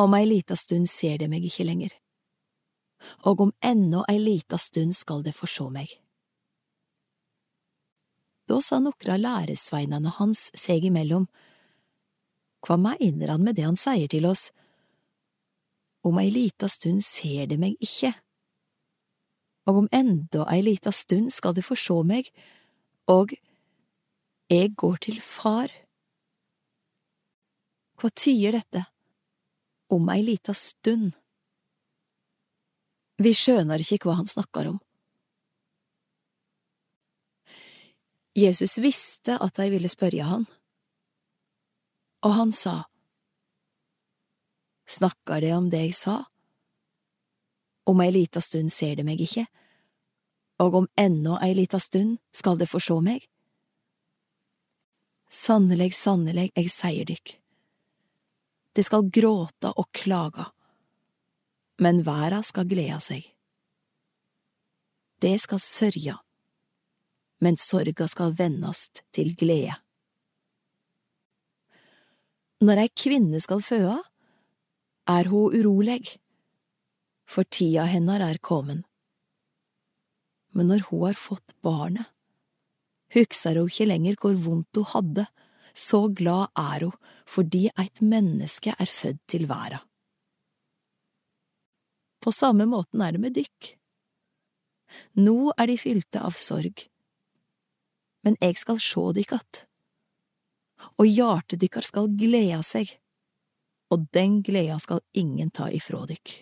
Om ei lita stund ser det meg ikke lenger, og om ennå ei lita stund skal det få sjå meg. Da sa nokre av læresveinene hans seg imellom, Hva mener han med det han sier til oss? Om ei lita stund ser det meg ikke, og om enda ei lita stund skal det få sjå meg, og jeg går til far. Hva tyder dette? Om ei lita stund. Vi skjønar ikke hva han snakkar om. Jesus visste at de ville spørre han, og han sa, Snakkar de om det jeg sa? Om ei lita stund ser de meg ikke, og om ennå ei lita stund skal de få sjå meg? Sannelig, sannelig, jeg sier dykk, de skal gråta og klaga, men verda skal gleda seg. Det skal sørja men sorga skal vendast til glede. Når ei kvinne skal føa, er hun uroleg, for tida hennar er komen. Men når hun har fått barnet, hugsar hun ikkje lenger hvor vondt hun hadde, så glad er ho fordi eit menneske er født til verda. På samme måten er det med dykk. Nå er de fylte av sorg, men eg skal sjå dykk att, og hjartet dykkar skal gleda seg, og den gleda skal ingen ta ifrå dykk.